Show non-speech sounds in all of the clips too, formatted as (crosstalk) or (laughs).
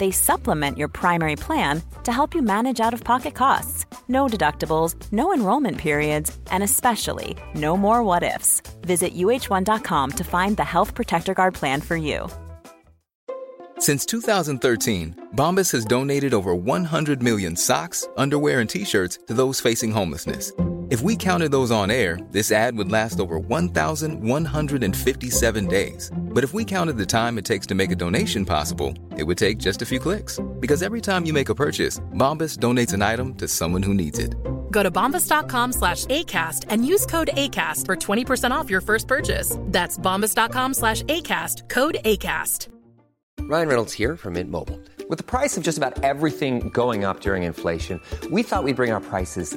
They supplement your primary plan to help you manage out of pocket costs. No deductibles, no enrollment periods, and especially no more what ifs. Visit uh1.com to find the Health Protector Guard plan for you. Since 2013, Bombas has donated over 100 million socks, underwear, and t shirts to those facing homelessness. If we counted those on air, this ad would last over 1,157 days. But if we counted the time it takes to make a donation possible, it would take just a few clicks. Because every time you make a purchase, Bombas donates an item to someone who needs it. Go to bombas.com slash ACAST and use code ACAST for 20% off your first purchase. That's bombas.com slash ACAST, code ACAST. Ryan Reynolds here from Mint Mobile. With the price of just about everything going up during inflation, we thought we'd bring our prices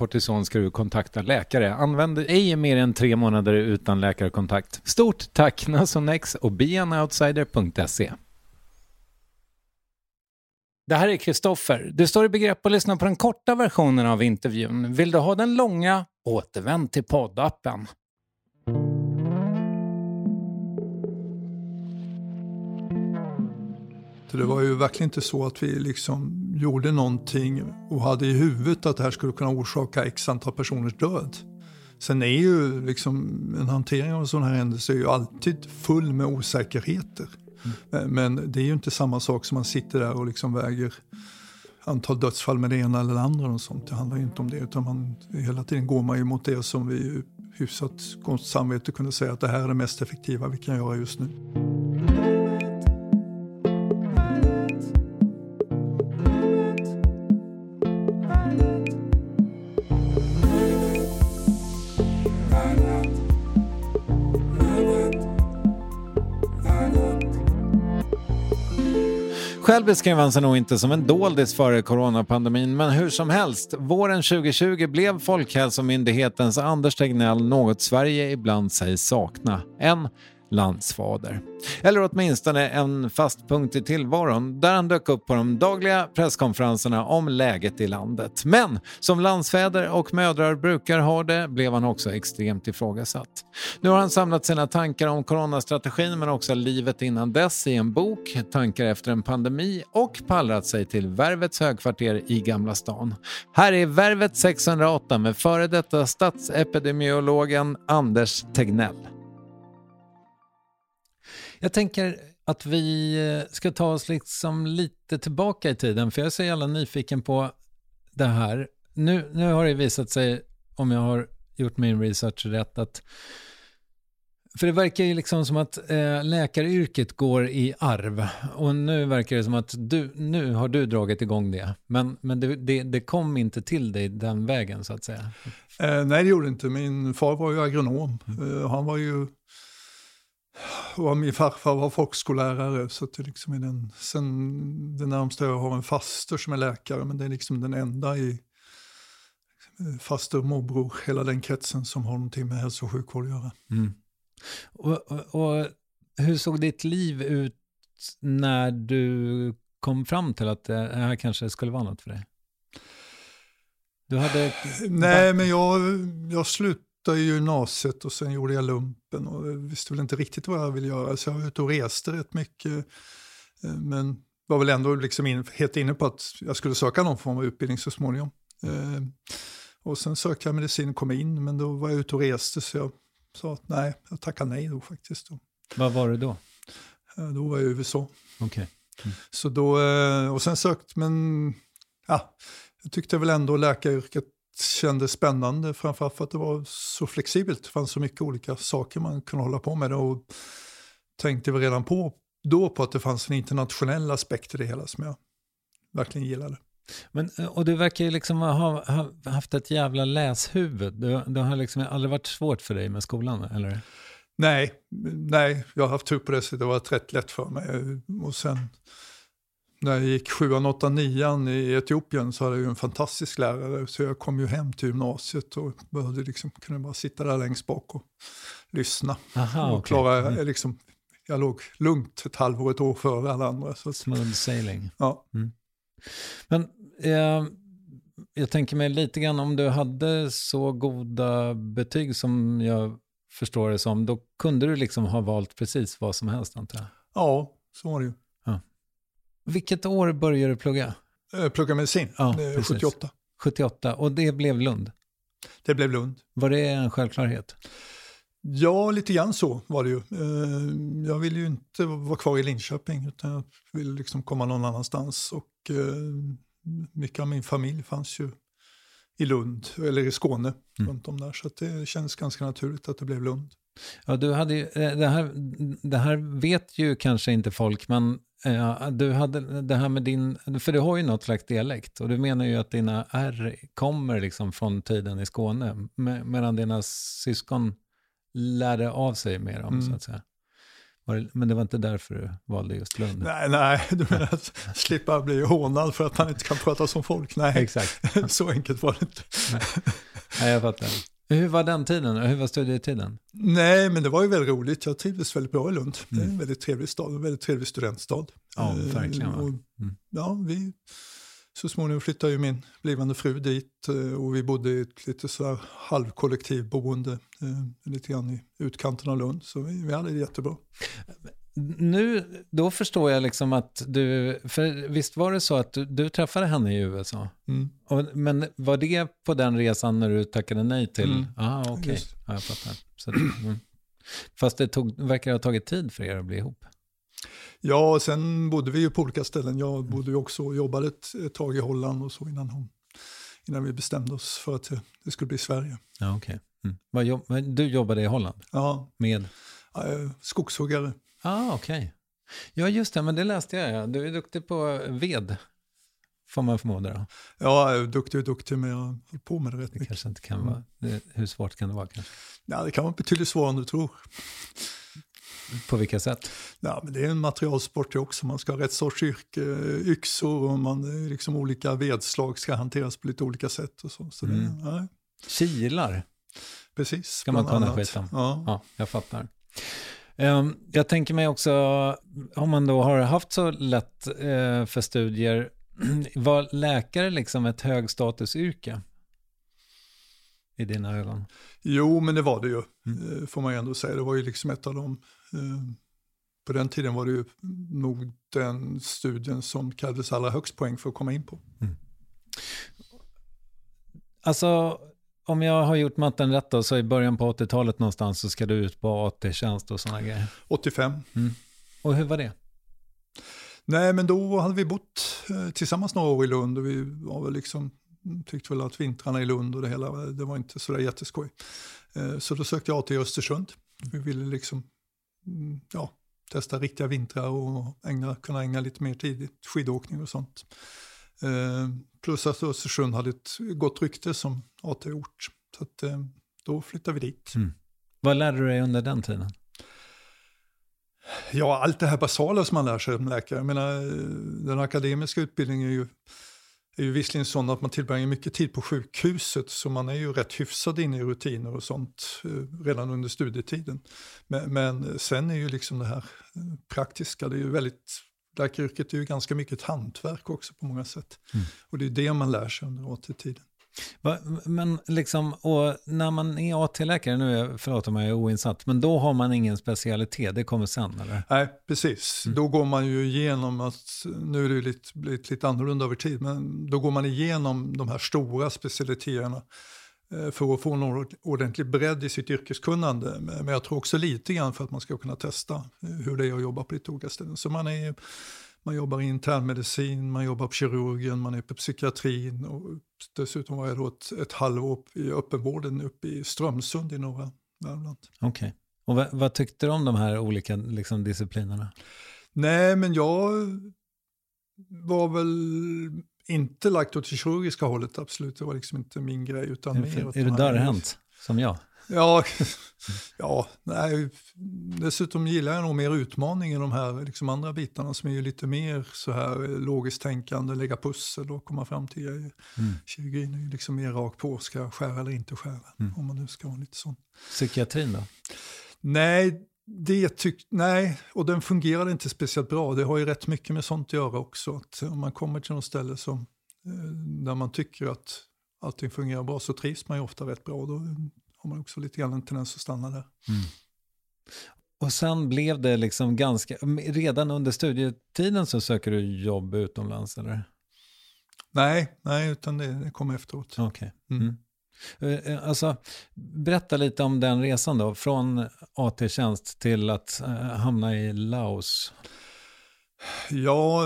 kortison ska du kontakta läkare. Använd ej mer än tre månader utan läkarkontakt. Stort tack Nasonex och beanoutsider.se. Det här är Kristoffer. Du står i begrepp att lyssna på den korta versionen av intervjun. Vill du ha den långa? Återvänd till poddappen. Det var ju verkligen inte så att vi liksom gjorde någonting och hade i huvudet att det här skulle kunna orsaka x antal personers död. Sen är ju liksom en hantering av sån här händelse är ju alltid full med osäkerheter. Mm. Men det är ju inte samma sak som man sitter där och liksom väger antal dödsfall med det ena eller det andra. Och sånt. Det handlar ju inte om det utan man, hela tiden går man ju mot det som vi hyfsat gott samvete kunde säga att det här är det mest effektiva vi kan göra just nu. Själv beskrev han sig nog inte som en doldis före coronapandemin, men hur som helst, våren 2020 blev Folkhälsomyndighetens Anders Tegnell något Sverige ibland sägs sakna. En landsfader. Eller åtminstone en fast punkt i tillvaron där han dök upp på de dagliga presskonferenserna om läget i landet. Men som landsfäder och mödrar brukar ha det blev han också extremt ifrågasatt. Nu har han samlat sina tankar om coronastrategin men också livet innan dess i en bok, Tankar efter en pandemi och pallrat sig till Värvets högkvarter i Gamla stan. Här är Värvet 608 med före detta statsepidemiologen Anders Tegnell. Jag tänker att vi eh, ska ta oss liksom lite tillbaka i tiden, för jag är så jävla nyfiken på det här. Nu, nu har det visat sig, om jag har gjort min research rätt, att för det verkar ju liksom som att eh, läkaryrket går i arv. Och nu verkar det som att du, nu har du dragit igång det. Men, men det, det, det kom inte till dig den vägen så att säga. Eh, nej, det gjorde inte. Min far var ju agronom. Eh, han var ju Och min farfar var folkskollärare så att det liksom är den, sen det närmsta jag har en faster som är läkare men det är liksom den enda i faster, morbror, hela den kretsen som har någonting med hälso och sjukvård att göra. Mm. Och, och, och, hur såg ditt liv ut när du kom fram till att det här kanske skulle vara något för dig? Du hade... Nej, men jag, jag slutade i gymnasiet och sen gjorde jag lumpen och visste väl inte riktigt vad jag ville göra. Så jag var ute och reste rätt mycket. Eh, men var väl ändå liksom in, helt inne på att jag skulle söka någon form av utbildning så småningom. Eh, och sen sökte jag medicin och kom in, men då var jag ute och reste så jag sa att nej, jag tackade nej då faktiskt. Vad var det då? Eh, då var jag i USA. Okay. Mm. Så då, och sen sökt, men ja, jag tyckte väl ändå läkaryrket kändes spännande, framförallt för att det var så flexibelt. Det fanns så mycket olika saker man kunde hålla på med. Och tänkte väl redan på, då på att det fanns en internationell aspekt i det hela som jag verkligen gillade. Men, eh, och du verkar ju liksom ha, ha haft ett jävla läshuvud. Det, det har liksom aldrig varit svårt för dig med skolan, eller? Nej, nej, jag har haft tur på det sättet. Det var rätt lätt för mig. Och sen när jag gick 7 8 9 i Etiopien så hade jag en fantastisk lärare. Så jag kom ju hem till gymnasiet och behövde liksom, kunde bara sitta där längst bak och lyssna. Aha, och klara, mm. liksom, jag låg lugnt ett halvår, ett år före alla andra. Så Smooth sailing. Ja. Mm. Men eh, jag tänker mig lite grann om du hade så goda betyg som jag förstår det som, då kunde du liksom ha valt precis vad som helst antar jag? Ja, så var det ju. Vilket år började du plugga? Jag plugga medicin, ja, 78. 78, och det blev Lund? Det blev Lund. Var det en självklarhet? Ja, lite grann så var det ju. Eh, jag ville ju inte vara kvar i Linköping utan jag ville liksom komma någon annanstans. Och eh, mycket av min familj fanns ju i Lund, eller i Skåne, mm. runt om där. Så det känns ganska naturligt att det blev Lund. Ja, du hade ju, eh, det, här, det här vet ju kanske inte folk, men äh, du hade det här med din, för du har ju något slags dialekt och du menar ju att dina R kommer liksom från tiden i Skåne, med, medan dina syskon lärde av sig mer om, mm. så att säga. Men det var inte därför du valde just Lund? Nej, nej du menar att slippa bli hånad för att man inte kan prata som folk? Nej, Exakt. (laughs) så enkelt var det inte. Nej, nej jag fattar. Hur var den tiden? Hur var studietiden? Nej, men det var ju väldigt roligt. Jag trivdes väldigt bra i Lund. Mm. Det är en mm. väldigt trevlig stad, en väldigt trevlig studentstad. Ja, verkligen. Och, mm. Ja, vi så småningom flyttade ju min blivande fru dit eh, och vi bodde i ett lite så här halvkollektivboende eh, lite grann i utkanten av Lund. Så vi, vi hade det jättebra. Nu, då förstår jag liksom att du, för visst var det så att du, du träffade henne i USA? Mm. Och, men var det på den resan när du tackade nej till? Mm. Ah, okej. Okay. Ja, jag fattar. Så, mm. Fast det tog, verkar ha tagit tid för er att bli ihop? Ja, sen bodde vi ju på olika ställen. Jag bodde ju också och jobbade ett, ett tag i Holland och så innan, hon, innan vi bestämde oss för att det skulle bli Sverige. Ja, okay. Mm. Du jobbade i Holland? Ja. Med? Skogshuggare. Ah, okej. Okay. Ja, just det, men det läste jag. Ja. Du är duktig på ved, får man förmoda. Då. Ja, duktig och duktig, men jag håller på med det rätt det mycket. Kanske inte kan vara, det, hur svårt kan det vara kanske? Ja, det kan vara betydligt svårare än du tror. På vilka sätt? Ja, men det är en materialsport också. Man ska ha rätt sorts yrke, yxor och man, liksom olika vedslag ska hanteras på lite olika sätt. Och så. Så mm. det, ja. Kilar? Precis. Ska man kunna skita ja. ja, jag fattar. Um, jag tänker mig också, om man då har haft så lätt uh, för studier, (clears throat) var läkare liksom ett högstatusyrke? I dina ögon? Jo, men det var det ju, mm. Eh, får man ju ändå säga. Det var ju liksom ett av de Eh, på den tiden var det ju nog den studien som krävdes allra högst poäng för att komma in på. Mm. Alltså, om jag har gjort matten rätt då, så i början på 80-talet någonstans så ska du ut på AT-tjänst och sådana grejer. 85. Mm. Och hur var det? Nej, men då hade vi bott eh, tillsammans några år i Lund och vi var väl liksom, tyckte väl att vintrarna i Lund och det hela, det var inte sådär jätteskoj. Eh, så då sökte jag AT i Östersund. Vi ville liksom Mm, ja, testa riktiga vintrar och ägna, kunna ägna lite mer tid i skidåkning och sånt. Eh, plus att Östersund hade ett gott rykte som AT-ort. Så att, eh, då flyttade vi dit. Mm. Vad lärde du dig under den tiden? Ja, allt det här basala som man lär sig som läkare. Jag menar, den akademiska utbildningen är ju, är ju visserligen sån att man tillbringar mycket tid på sjukhuset så man är ju rätt hyfsad inne i rutiner och sånt eh, redan under studietiden. Men, men sen är ju liksom det här eh, praktiska, det är ju väldigt Läkaryrket är ju ganska mycket ett hantverk också på många sätt. Mm. Och det är det man lär sig under AT-tiden. Men liksom, när man är AT-läkare, nu förlåt om jag är oinsatt, men då har man ingen specialitet, det kommer sen eller? Nej, precis. Mm. Då går man ju igenom, att, nu är det ju lite, blivit lite annorlunda över tid, men då går man igenom de här stora specialiteterna för att få en ordentlig bredd i sitt yrkeskunnande. Men jag tror också lite grann för att man ska kunna testa eh, hur det är att jobba på lite olika ställen. Så man är man jobbar i internmedicin, man jobbar på kirurgen, man är på psykiatrin och dessutom var jag då ett, ett halvår i öppenvården uppe i Strömsund i norra Värmland. Okej. Okay. Och vad, vad, tyckte du om de här olika liksom, disciplinerna? Nej, men jag var väl inte lagt åt det kirurgiska hållet, absolut. Det var liksom inte min grej. Utan är, mer är du dörrhänt, som jag? Ja, (laughs) ja nej, dessutom gillar jag nog mer utmaning än de här liksom andra bitarna som är ju lite mer så här logiskt tänkande, lägga pussel och komma fram till grejer. Mm. Kirurgin är ju liksom mer rakt på, ska jag skära eller inte skära? Mm. Om man nu ska vara lite sån. Psykiatrin då? Nej, det tyck, nej, och den fungerade inte speciellt bra. Det har ju rätt mycket med sånt att göra också. Att om man kommer till något ställe som, eh, där man tycker att allting fungerar bra så trivs man ju ofta rätt bra. Då har man också lite grann en tendens att stanna där. Mm. Och sen blev det liksom ganska, redan under studietiden så söker du jobb utomlands eller? Nej, nej utan det, det kom efteråt. Okay. Mm. Mm. Alltså, berätta lite om den resan då, från AT-tjänst till att uh, hamna i Laos. Ja,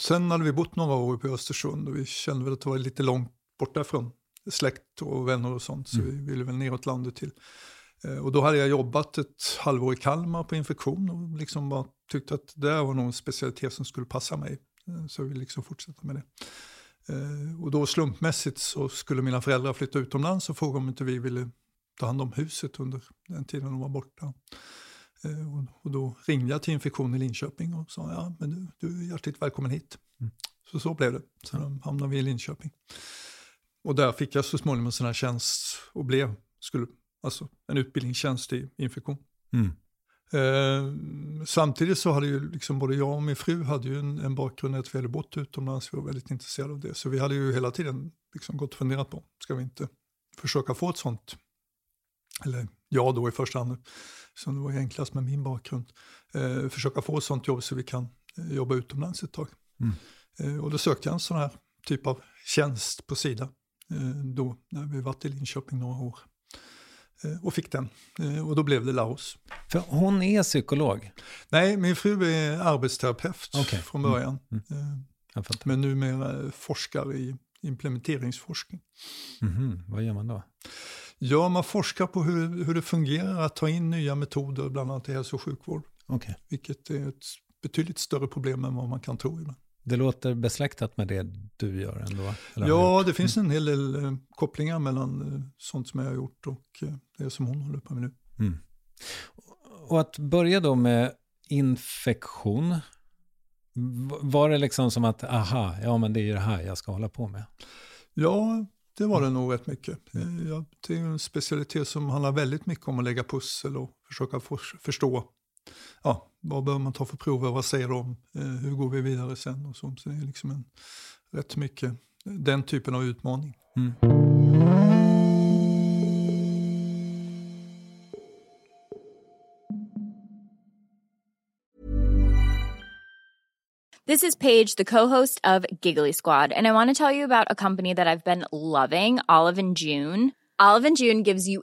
sen hade vi bott några år på Östersund och vi kände väl att det var lite långt bort därifrån släkt och vänner och sånt. Så mm. vi ville väl neråt landet till. Eh, och då hade jag jobbat ett halvår i Kalmar på infektion och liksom bara tyckte att det var någon specialitet som skulle passa mig. Eh, så jag ville liksom fortsätta med det. Eh, och då slumpmässigt så skulle mina föräldrar flytta utomlands och frågade om inte vi ville ta hand om huset under den tiden de var borta. Och då ringde jag till infektion i Linköping och sa ja, men du, du är hjärtligt välkommen hit. Mm. Så så blev det. Så då hamnade vi i Linköping. Och där fick jag så småningom en sån här tjänst och blev, skulle, alltså en utbildningstjänst i infektion. Mm. Eh, samtidigt så hade ju liksom både jag och min fru hade ju en, en bakgrund att vi hade bott utomlands, vi var väldigt intresserade av det. Så vi hade ju hela tiden liksom gått och funderat på, ska vi inte försöka få ett sånt, eller jag då i första hand, som det var enklast med min bakgrund, eh, försöka få ett sånt jobb så vi kan eh, jobba utomlands ett tag. Mm. Eh, och då sökte jag en sån här typ av tjänst på sidan. Eh, då när vi varit i Linköping några år. Eh, och fick den. Eh, och då blev det Laos. För hon är psykolog? Nej, min fru är arbetsterapeut okay. från mm. början. Mm. Mm. Men numera forskar i implementeringsforskning. Mm -hmm. Vad gör man då? Ja, man forskar på hur, hur det fungerar att ta in nya metoder, bland annat i hälso och sjukvård. Okay. Vilket är ett betydligt större problem än vad man kan tro ibland. Det låter besläktat med det du gör ändå? ja, det finns en hel del eh, kopplingar mellan eh, sånt som jag har gjort och eh, det som hon håller på med nu. Mm. Och att börja då med infektion, var det liksom som att, aha, ja men det är ju det här jag ska hålla på med? Ja, det var det nog rätt mycket. Mm. Det är en specialitet som handlar väldigt mycket om att lägga pussel och försöka förstå ja, vad bör man ta för prover, vad säger de, eh, hur går vi vidare sen och så. Så det är liksom en, rätt mycket den typen av utmaning. Mm. This is Paige, the co-host of Giggly Squad, and I want to tell you about a company that I've been loving, Olive and June. Olive and June gives you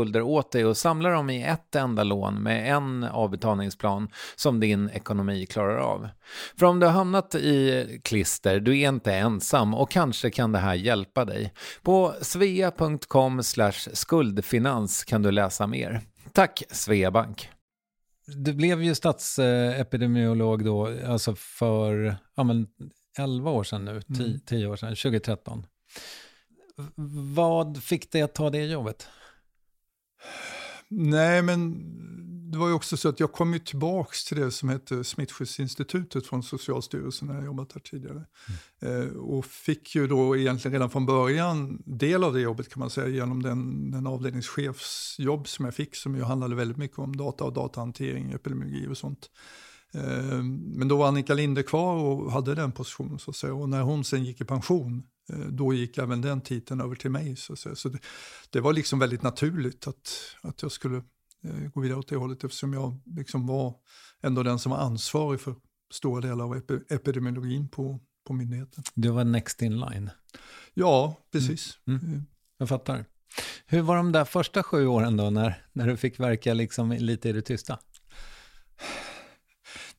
skulder åt dig och samla dem i ett enda lån med en avbetalningsplan som din ekonomi klarar av. För om du har hamnat i klister, du är inte ensam och kanske kan det här hjälpa dig. På svea.com skuldfinans kan du läsa mer. Tack Sveabank! Du blev ju statsepidemiolog då, alltså för ja, men 11 år sedan nu, 10 mm. år sedan, 2013. Vad fick dig att ta det jobbet? Nej, men det var ju också så att jag kom ju tillbaks till det som hette Smittskyddsinstitutet från Socialstyrelsen när jag jobbat här tidigare. Mm. Eh, och fick ju då egentligen redan från början del av det jobbet kan man säga genom den, den avdelningschefsjobb som jag fick som ju handlade väldigt mycket om data och datahantering, epidemiologi och sånt. Eh, men då var Annika Linde kvar och hade den positionen så att säga. Och när hon sen gick i pension då gick även den titeln över till mig. Så, så det, det, var liksom väldigt naturligt att, att jag skulle eh, gå vidare åt det hållet eftersom jag liksom var ändå den som var ansvarig för stora delar av epi, epidemiologin på, på myndigheten. Du var next in line? Ja, precis. Mm. Mm. Jag fattar. Hur var de där första sju åren då när, när du fick verka liksom lite i det tysta?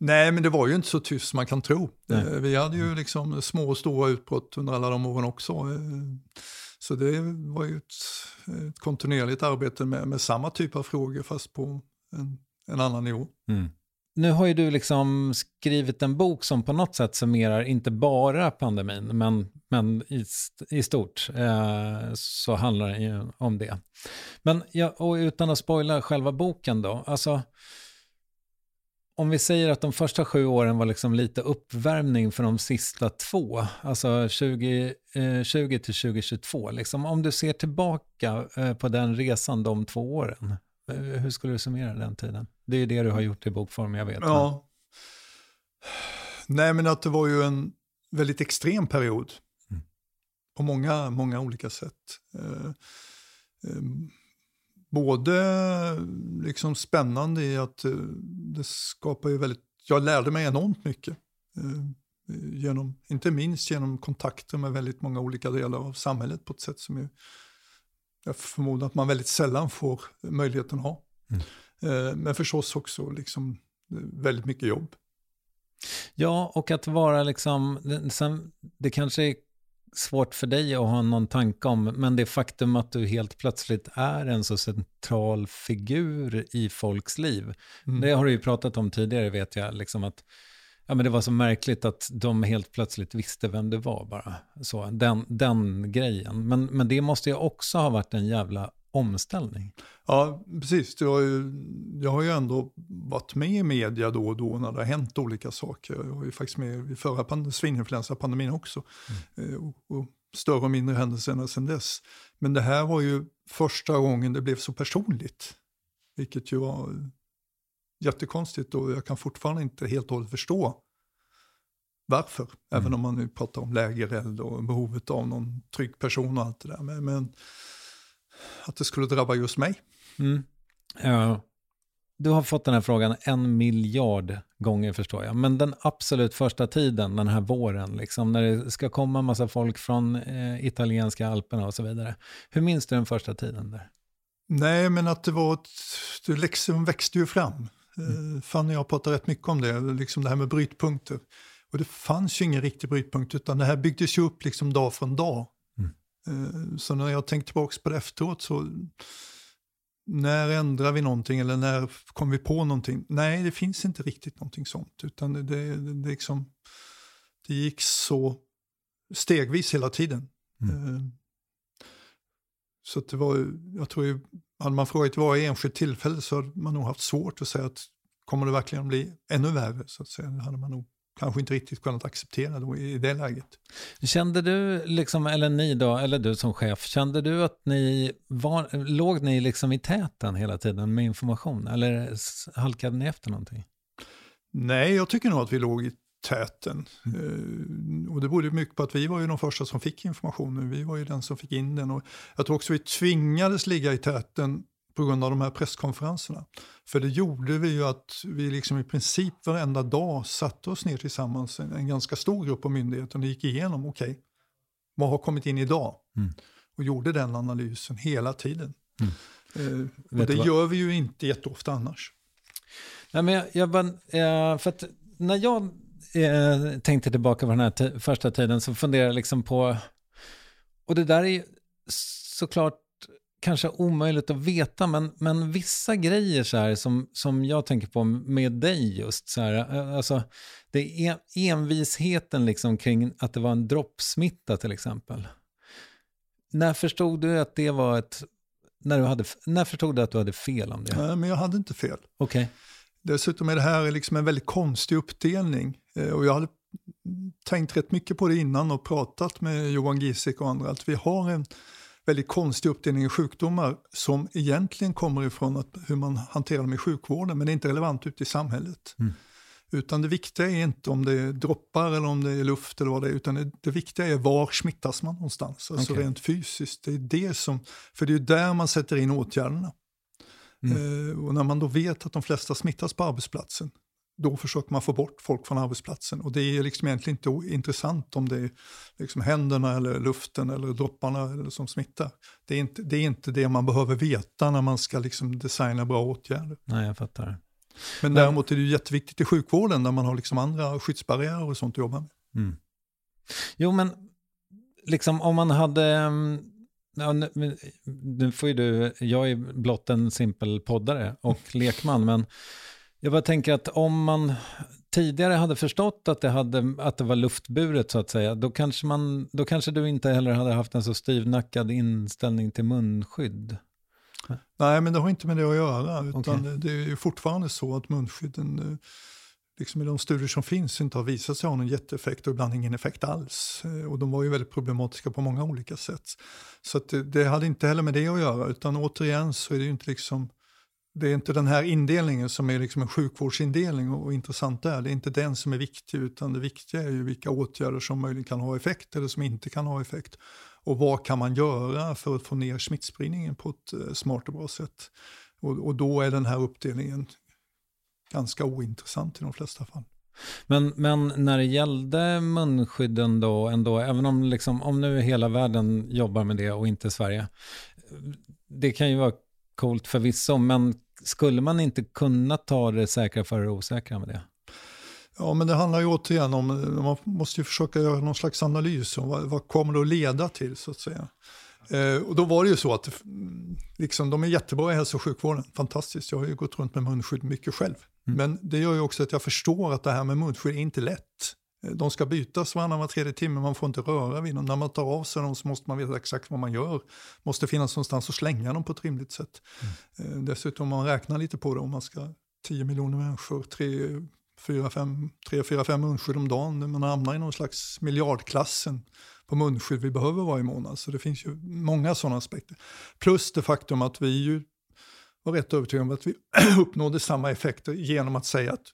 Nej, men det var ju inte så tyst som man kan tro. Nej. Eh, vi hade ju liksom små och stora utbrott under alla de åren också. Eh, så det var ju ett, ett kontinuerligt arbete med, med, samma typ av frågor fast på en, en annan nivå. Mm. Nu har ju du liksom skrivit en bok som på något sätt summerar inte bara pandemin, men, men i, i stort eh, så handlar det ju om det. Men ja, och utan att spoila själva boken då, alltså om vi säger att de första sju åren var liksom lite uppvärmning för de sista två, alltså 2020 eh, till 2022, liksom, om du ser tillbaka eh, på den resan de två åren, eh, hur skulle du summera den tiden? Det är ju det du har gjort i bokform, jag vet. Ja. Men... Nej, men att det var ju en väldigt extrem period mm. på många, många olika sätt. Eh, eh, både liksom spännande i att eh, det skapar ju väldigt, jag lärde mig enormt mycket. Eh, genom, inte minst genom kontakter med väldigt många olika delar av samhället på ett sätt som ju jag förmodar att man väldigt sällan får möjligheten att ha. Mm. Men förstås också liksom väldigt mycket jobb. Ja, och att vara liksom, sen, det kanske är svårt för dig att ha någon tanke om, men det faktum att du helt plötsligt är en så central figur i folks liv. Mm. Det har du ju pratat om tidigare vet jag, liksom att ja, men det var så märkligt att de helt plötsligt visste vem du var bara. Så, den, den grejen. Men, men det måste ju också ha varit en jävla omställning. Ja, precis. Jag har, ju, jag har ju ändå varit med i media då och då när det har hänt olika saker. Jag var ju faktiskt med i förra svininfluensapandemin också. Mm. Och, och större och mindre händelser sedan dess. Men det här var ju första gången det blev så personligt. Vilket ju var jättekonstigt och jag kan fortfarande inte helt och hållet förstå varför. Mm. Även om man nu pratar om lägereld och behovet av någon trygg person och allt det där. Men, men att det skulle drabba just mig. Mm. Ja. Du har fått den här frågan en miljard gånger förstår jag. Men den absolut första tiden, den här våren, liksom, när det ska komma en massa folk från eh, italienska alperna och så vidare. Hur minns du den första tiden där? Nej, men att det var ett, liksom växte ju fram. Mm. Fanny och jag pratade rätt mycket om det, liksom det här med brytpunkter. Och det fanns ju ingen riktig brytpunkt, utan det här byggdes ju upp liksom dag från dag. Mm. Så när jag tänkte tillbaka på det efteråt så, när ändrar vi någonting eller när kom vi på någonting? Nej, det finns inte riktigt någonting sånt, utan det, det, det, liksom, det gick så stegvis hela tiden. Mm. Eh, så det var, jag tror ju, hade man frågat varje enskilt tillfälle så hade man nog haft svårt att säga att kommer det verkligen bli ännu värre? Så att säga. Det hade man nog kanske inte riktigt kunnat acceptera då i det läget. Kände du, liksom, eller ni då, eller du som chef, kände du att ni var, låg ni liksom i täten hela tiden med information? Eller halkade ni efter någonting? Nej, jag tycker nog att vi låg i täten. Mm. Uh, och det berodde mycket på att vi var ju de första som fick informationen. Vi var ju den som fick in den. Och jag tror också vi tvingades ligga i täten på grund av de här presskonferenserna. För det gjorde vi ju att vi liksom i princip varenda dag satte oss ner tillsammans, en, en ganska stor grupp av myndigheter och gick igenom, okej, okay, vad har kommit in idag? Mm. Och gjorde den analysen hela tiden. Mm. Eh, det gör vi ju inte jätteofta annars. Nej, men jag, jag bara, eh, för när jag eh, tänkte tillbaka på den här första tiden så funderade jag liksom på, och det där är såklart kanske omöjligt att veta, men, men vissa grejer så här som, som jag tänker på med dig just så här, eh, alltså det är envisheten liksom kring att det var en droppsmitta till exempel. När förstod du att det var ett, när, du hade, när förstod du att du hade fel om det? Nej, men jag hade inte fel. Okej. Okay. Dessutom är det här liksom en väldigt konstig uppdelning. Eh, och jag hade tänkt rätt mycket på det innan och pratat med Johan Giesek och andra. Att vi har en väldigt konstig uppdelning i sjukdomar som egentligen kommer ifrån att, hur man hanterar dem i sjukvården men det är inte relevant ute i samhället. Mm. Utan det viktiga är inte om det är droppar eller om det är luft eller vad det är, utan det, det viktiga är var smittas man någonstans, alltså okay. rent fysiskt. Det är det som, för det är där man sätter in åtgärderna. Mm. Eh, och när man då vet att de flesta smittas på arbetsplatsen, då försöker man få bort folk från arbetsplatsen. Och det är liksom egentligen inte intressant om det är liksom händerna eller luften eller dropparna eller som smittar. Det är, inte, det är inte det man behöver veta när man ska liksom designa bra åtgärder. Nej, jag fattar. Men däremot är det ju jätteviktigt i sjukvården där man har liksom andra skyddsbarriärer och sånt att jobba med. Mm. Jo, men liksom om man hade... Mm, ja, nu, nu får ju du, jag är blott en simpel poddare och lekman, men jag bara tänker att om man tidigare hade förstått att det, hade, att det var luftburet så att säga, då kanske, man, då kanske du inte heller hade haft en så styvnackad inställning till munskydd. Nej, men det har inte med det att göra. Utan okay. Det är ju fortfarande så att munskydden, eh, liksom i de studier som finns, inte har visat sig ha någon jätteeffekt och ibland ingen effekt alls. Eh, och de var ju väldigt problematiska på många olika sätt. Så det, det, hade inte heller med det att göra, utan återigen så är det ju inte liksom det är inte den här indelningen som är liksom en sjukvårdsindelning och, och intressant där. Det är inte den som är viktig utan det viktiga är ju vilka åtgärder som möjligen kan ha effekt eller som inte kan ha effekt. Och vad kan man göra för att få ner smittspridningen på ett eh, smart och bra sätt. Och, och då är den här uppdelningen ganska ointressant i de flesta fall. Men, men när det gällde munskydden då, ändå, även om, liksom, om nu hela världen jobbar med det och inte Sverige, det kan ju vara coolt förvisso, men skulle man inte kunna ta det säkra för det osäkra med det? Ja, men det handlar ju återigen om, man måste ju försöka göra någon slags analys om vad, vad kommer det att leda till så att säga. Eh, och då var det ju så att liksom, de är jättebra i hälso och sjukvården, fantastiskt. Jag har ju gått runt med munskydd mycket själv. Mm. Men det gör ju också att jag förstår att det här med munskydd är inte lätt. Eh, de ska bytas varannan var tredje timme, man får inte röra vid dem. När man tar av sig dem så måste man veta exakt vad man gör. måste finnas någonstans att slänga dem på ett rimligt sätt. Mm. Eh, dessutom om man räknar lite på det, om man ska 10 miljoner människor, 3, 4, 5, 3, 4, 5 munskydd om dagen. Man hamnar i någon slags miljardklassen på munskydd vi behöver varje månad. Så det finns ju många sådana aspekter. Plus det faktum att vi ju var rätt övertygade om att vi (clears throat) uppnådde samma effekter genom att säga att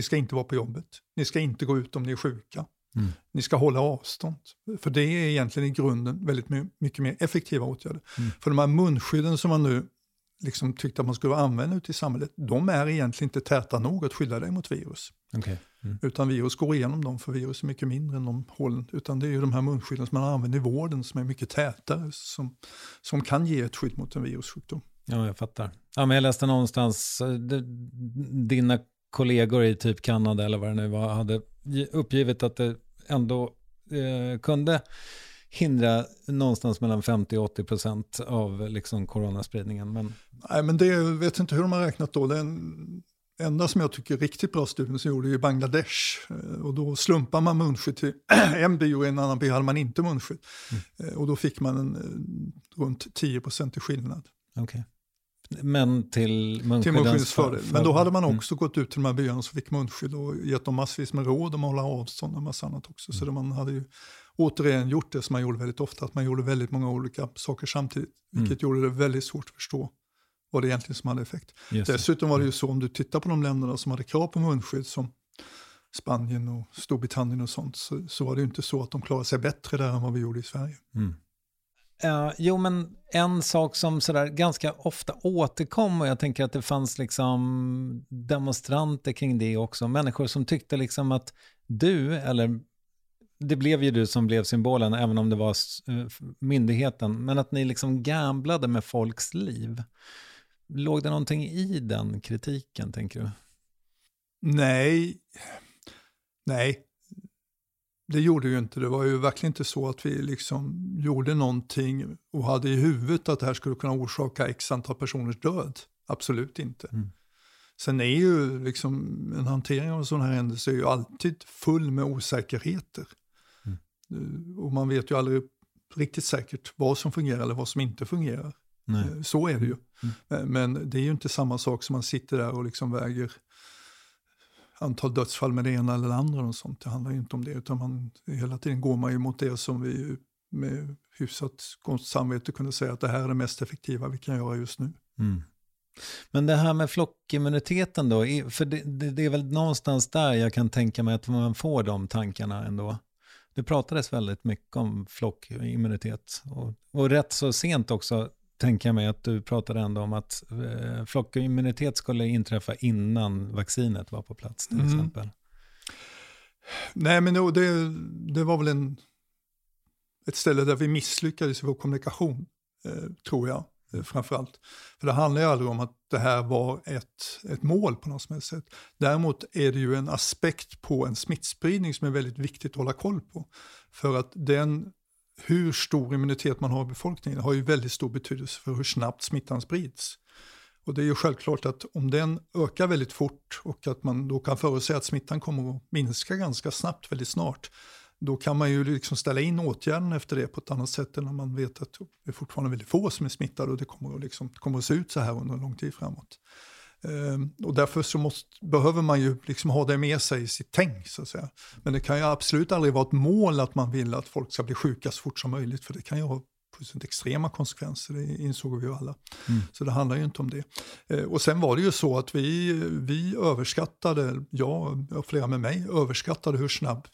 ni ska inte vara på jobbet. Ni ska inte gå ut om ni är sjuka. Mm. Ni ska hålla avstånd. För det är egentligen i grunden väldigt mycket mer effektiva åtgärder. Mm. För de här munskydden som man nu liksom tyckte att man skulle använda ute i samhället, de är egentligen inte täta nog att skydda dig mot virus. Okay. Mm. Utan virus går igenom dem, för virus är mycket mindre än de hålen. Utan det är ju de här munskydden som man använder i vården som är mycket tätare, som, som kan ge ett skydd mot en virussjukdom. Ja, jag fattar. Ja, men jag läste någonstans, eh, dina kollegor i typ Kanada eller vad det nu var, hade uppgivit att det ändå eh, kunde hindra någonstans mellan 50 och 80 procent av liksom coronaspridningen. Men... Nej, men det jag vet inte hur de har räknat då. Den enda som jag tycker är riktigt bra studien som gjorde i Bangladesh. Eh, och då slumpar man munskydd till (clears throat) en by och i en annan by hade man inte munskydd. Mm. Eh, och då fick man en, eh, runt 10 procent i skillnad. Okay. Men till munskyddens fördel. Men då hade man mm. också mm. gått ut till de här byarna som fick munskydd och gett dem massvis med råd om att hålla avstånd och massa annat också. Mm. Så man hade ju återigen gjort det som man gjorde väldigt ofta, att man gjorde väldigt många olika saker samtidigt. Mm. Vilket gjorde det väldigt svårt att förstå vad det egentligen som hade effekt. Dessutom var det ju mm. så, om du tittar på de länderna som hade krav på munskydd, som Spanien och Storbritannien och sånt, så, så var det ju inte så att de klarade sig bättre där än vad vi gjorde i Sverige. Mm. Uh, jo, men en sak som sådär ganska ofta återkom och jag tänker att det fanns liksom demonstranter kring det också. Människor som tyckte liksom att du, eller det blev ju du som blev symbolen, även om det var uh, myndigheten, men att ni liksom gamblade med folks liv. Låg det någonting i den kritiken, tänker du? Nej, nej, det gjorde ju inte. Det var ju verkligen inte så att vi liksom gjorde någonting och hade i huvudet att det här skulle kunna orsaka x antal personers död. Absolut inte. Mm. Sen är ju liksom en hantering av sån här händelse är ju alltid full med osäkerheter. Mm. Eh, och man vet ju aldrig riktigt säkert vad som fungerar eller vad som inte fungerar. Nej. Eh, så är det ju. Mm. Eh, men det är ju inte samma sak som man sitter där och liksom väger antal dödsfall med det ena eller det andra. Och sånt. Det handlar ju inte om det, utan man, hela tiden går man ju mot det som vi med hyfsat gott samvete kunde säga att det här är det mest effektiva vi kan göra just nu. Mm. Men det här med flockimmuniteten då, för det, det, det, är väl någonstans där jag kan tänka mig att man får de tankarna ändå. Det pratades väldigt mycket om flockimmunitet och, och rätt så sent också tänker jag mig att du pratade ändå om att eh, flockimmunitet skulle inträffa innan vaccinet var på plats till mm. exempel. Nej, men det, det var väl en, ett ställe där vi misslyckades i vår kommunikation, eh, tror jag, eh, framförallt. För det handlar ju aldrig om att det här var ett, ett mål på något som helst sätt. Däremot är det ju en aspekt på en smittspridning som är väldigt viktigt att hålla koll på. För att den hur stor immunitet man har i befolkningen har ju väldigt stor betydelse för hur snabbt smittan sprids. Och det är ju självklart att om den ökar väldigt fort och att man då kan förutse att smittan kommer att minska ganska snabbt väldigt snart, då kan man ju liksom ställa in åtgärden efter det på ett annat sätt än om man vet att det är fortfarande väldigt få som är smittade och det kommer att, liksom, kommer att se ut så här under en lång tid framåt. Ehm, och därför så måste, behöver man ju liksom ha det med sig i sitt tänk. Så att säga. Men det kan ju absolut aldrig vara ett mål att man vill att folk ska bli sjuka så fort som möjligt. För det kan ju ha extrema konsekvenser, det insåg vi ju alla. Mm. Så det handlar ju inte om det. Eh, och sen var det ju så att vi, vi överskattade, jag och flera med mig, överskattade hur snabb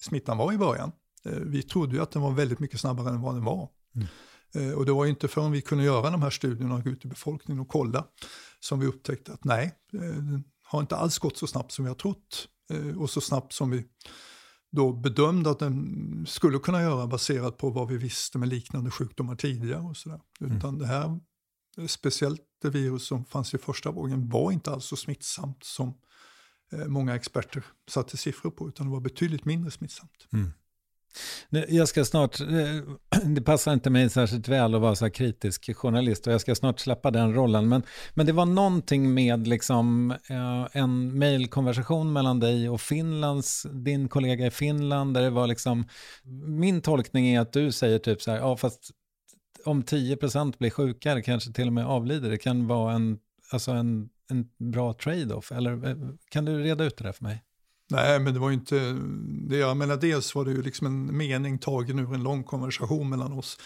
smittan var i början. Eh, vi trodde ju att den var väldigt mycket snabbare än vad den var. Mm. Eh, och det var inte förrän vi kunde göra de här studierna och gå ut i befolkningen och kolla som vi upptäckte att nej, det har inte alls gått så snabbt som vi har trott. Eh, och så snabbt som vi då bedömde att den skulle kunna göra baserat på vad vi visste med liknande sjukdomar tidigare. och så där. Utan mm. det här, speciellt det virus som fanns i första vågen, var inte alls så smittsamt som eh, många experter satte siffror på, utan det var betydligt mindre smittsamt. Mm. Jag ska snart, eh, (clears throat) det passar inte mig särskilt väl att vara så kritisk journalist och jag ska snart släppa den rollen. Men, men det var någonting med liksom, eh, en mejlkonversation mellan dig och Finlands, din kollega i Finland, där det var liksom, min tolkning är att du säger typ så här, ja fast om 10% blir sjuka, kanske till och med avlider, det kan vara en, alltså en, en bra trade-off. Eller eh, kan du reda ut det där för mig? Nej, men det var ju inte det. Jag menar, dels var det ju liksom en mening tagen ur en lång konversation mellan oss.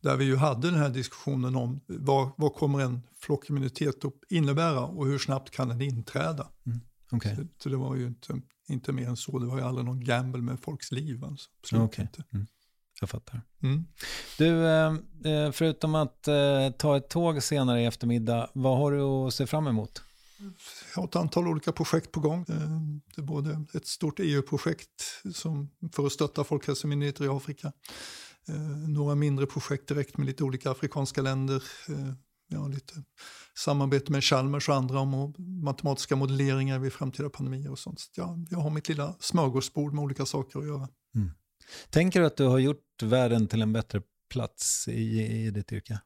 Där vi ju hade den här diskussionen om vad, vad kommer en flockimmunitet att innebära och hur snabbt kan den inträda. Mm, okay. så, så, det var ju inte, inte mer än så. Det var ju aldrig någon gamble med folks liv. Alltså. Okay. Mm. Jag fattar. Mm. Du, eh, eh, förutom att eh, ta ett tåg senare i eftermiddag, vad har du att se fram emot? Jag har ett antal olika projekt på gång. Eh, det är både ett stort EU-projekt för att stötta folkhälsomyndigheter i Afrika. Eh, några mindre projekt direkt med lite olika afrikanska länder. Eh, ja, lite samarbete med Chalmers och andra om matematiska modelleringar vid framtida pandemier och sånt. Så ja, jag har mitt lilla smörgåsbord med olika saker att göra. Mm. Tänker du att du har gjort världen till en bättre plats i, i ditt yrke?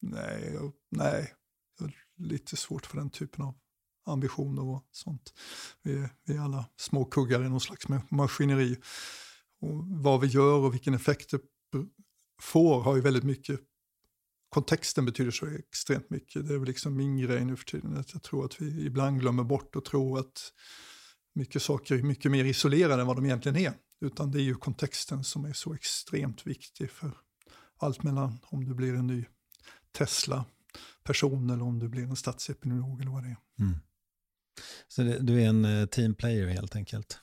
Nej, nej, lite svårt för den typen av ambitioner och sånt. Vi är, vi är alla små kuggar i någon slags maskineri. Och vad vi gör och vilken effekt det får har ju väldigt mycket kontexten betyder så extremt mycket. Det är väl liksom min grej nu för tiden. Att jag tror att vi ibland glömmer bort och tror att mycket saker är mycket mer isolerade än vad de egentligen är. Utan det är ju kontexten som är så extremt viktig för allt mellan om det blir en ny Tesla person eller om du blir en statsepidemiolog eller vad det är. Mm. Så det, du är en uh, teamplayer helt enkelt?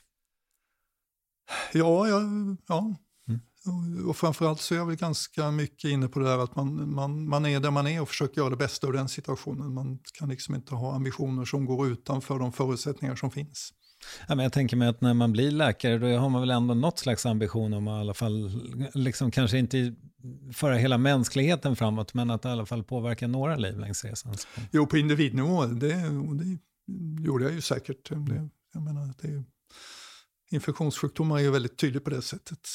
Ja, ja, ja. Mm. Och, och framförallt så är jag väl ganska mycket inne på det där att man, man, man är där man är och försöker göra det bästa av den situationen. Man kan liksom inte ha ambitioner som går utanför de förutsättningar som finns. Ja, men jag tänker mig att när man blir läkare då har man väl ändå något slags ambition om att i alla fall, liksom kanske inte föra hela mänskligheten framåt, men att i alla fall påverka några liv längs resan. Jo, på individnivå, det, det gjorde jag ju säkert. Det, jag menar, det infektionssjukdomar är ju väldigt tydligt på det sättet.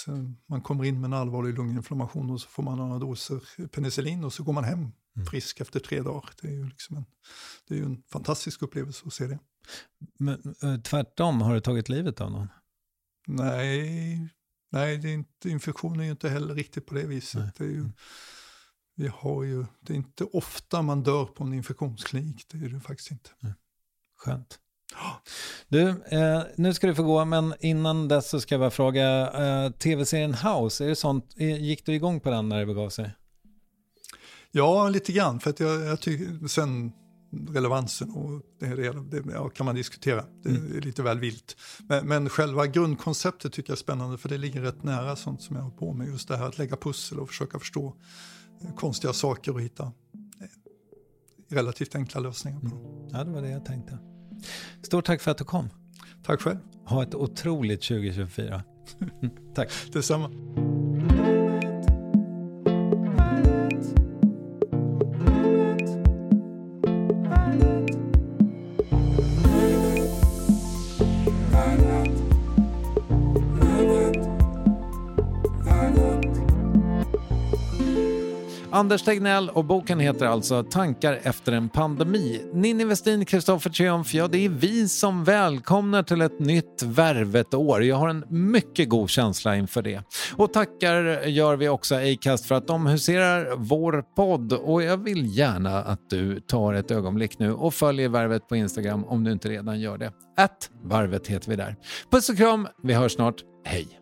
Man kommer in med en allvarlig lunginflammation och så får man några doser penicillin och så går man hem mm. frisk efter tre dagar. Det är ju liksom en, det är en fantastisk upplevelse att se det. Men eh, tvärtom, har du tagit livet av någon? Nej, nej det är inte, infektion är ju inte heller riktigt på det viset. Det är, ju, mm. vi har ju, det är inte ofta man dör på en infektionsklinik, det är det faktiskt inte. Nej. Skönt. Du, eh, nu ska du få gå, men innan dess så ska jag bara fråga, eh, tv-serien House, är det sånt, gick du igång på den när det begav sig? Ja, lite grann, för att jag, jag tycker, sen relevansen och det, det, det ja, kan man diskutera. Det mm. är lite väl vilt. Men, men, själva grundkonceptet tycker jag är spännande för det ligger rätt nära sånt som jag har på med. Just det här att lägga pussel och försöka förstå eh, konstiga saker och hitta eh, relativt enkla lösningar på dem. Mm. Ja, det var det jag tänkte. Stort tack för att du kom. Tack själv. Ha ett otroligt 2024. (laughs) tack. Detsamma. Anders Tegnell och boken heter alltså Tankar efter en pandemi. Ninni Westin, Kristoffer Triumf, ja det är vi som välkomnar till ett nytt värvet-år. Jag har en mycket god känsla inför det. Och tackar gör vi också Acast för att de huserar vår podd och jag vill gärna att du tar ett ögonblick nu och följer Värvet på Instagram om du inte redan gör det. Att Varvet heter vi där. Puss och kram, vi hörs snart. Hej!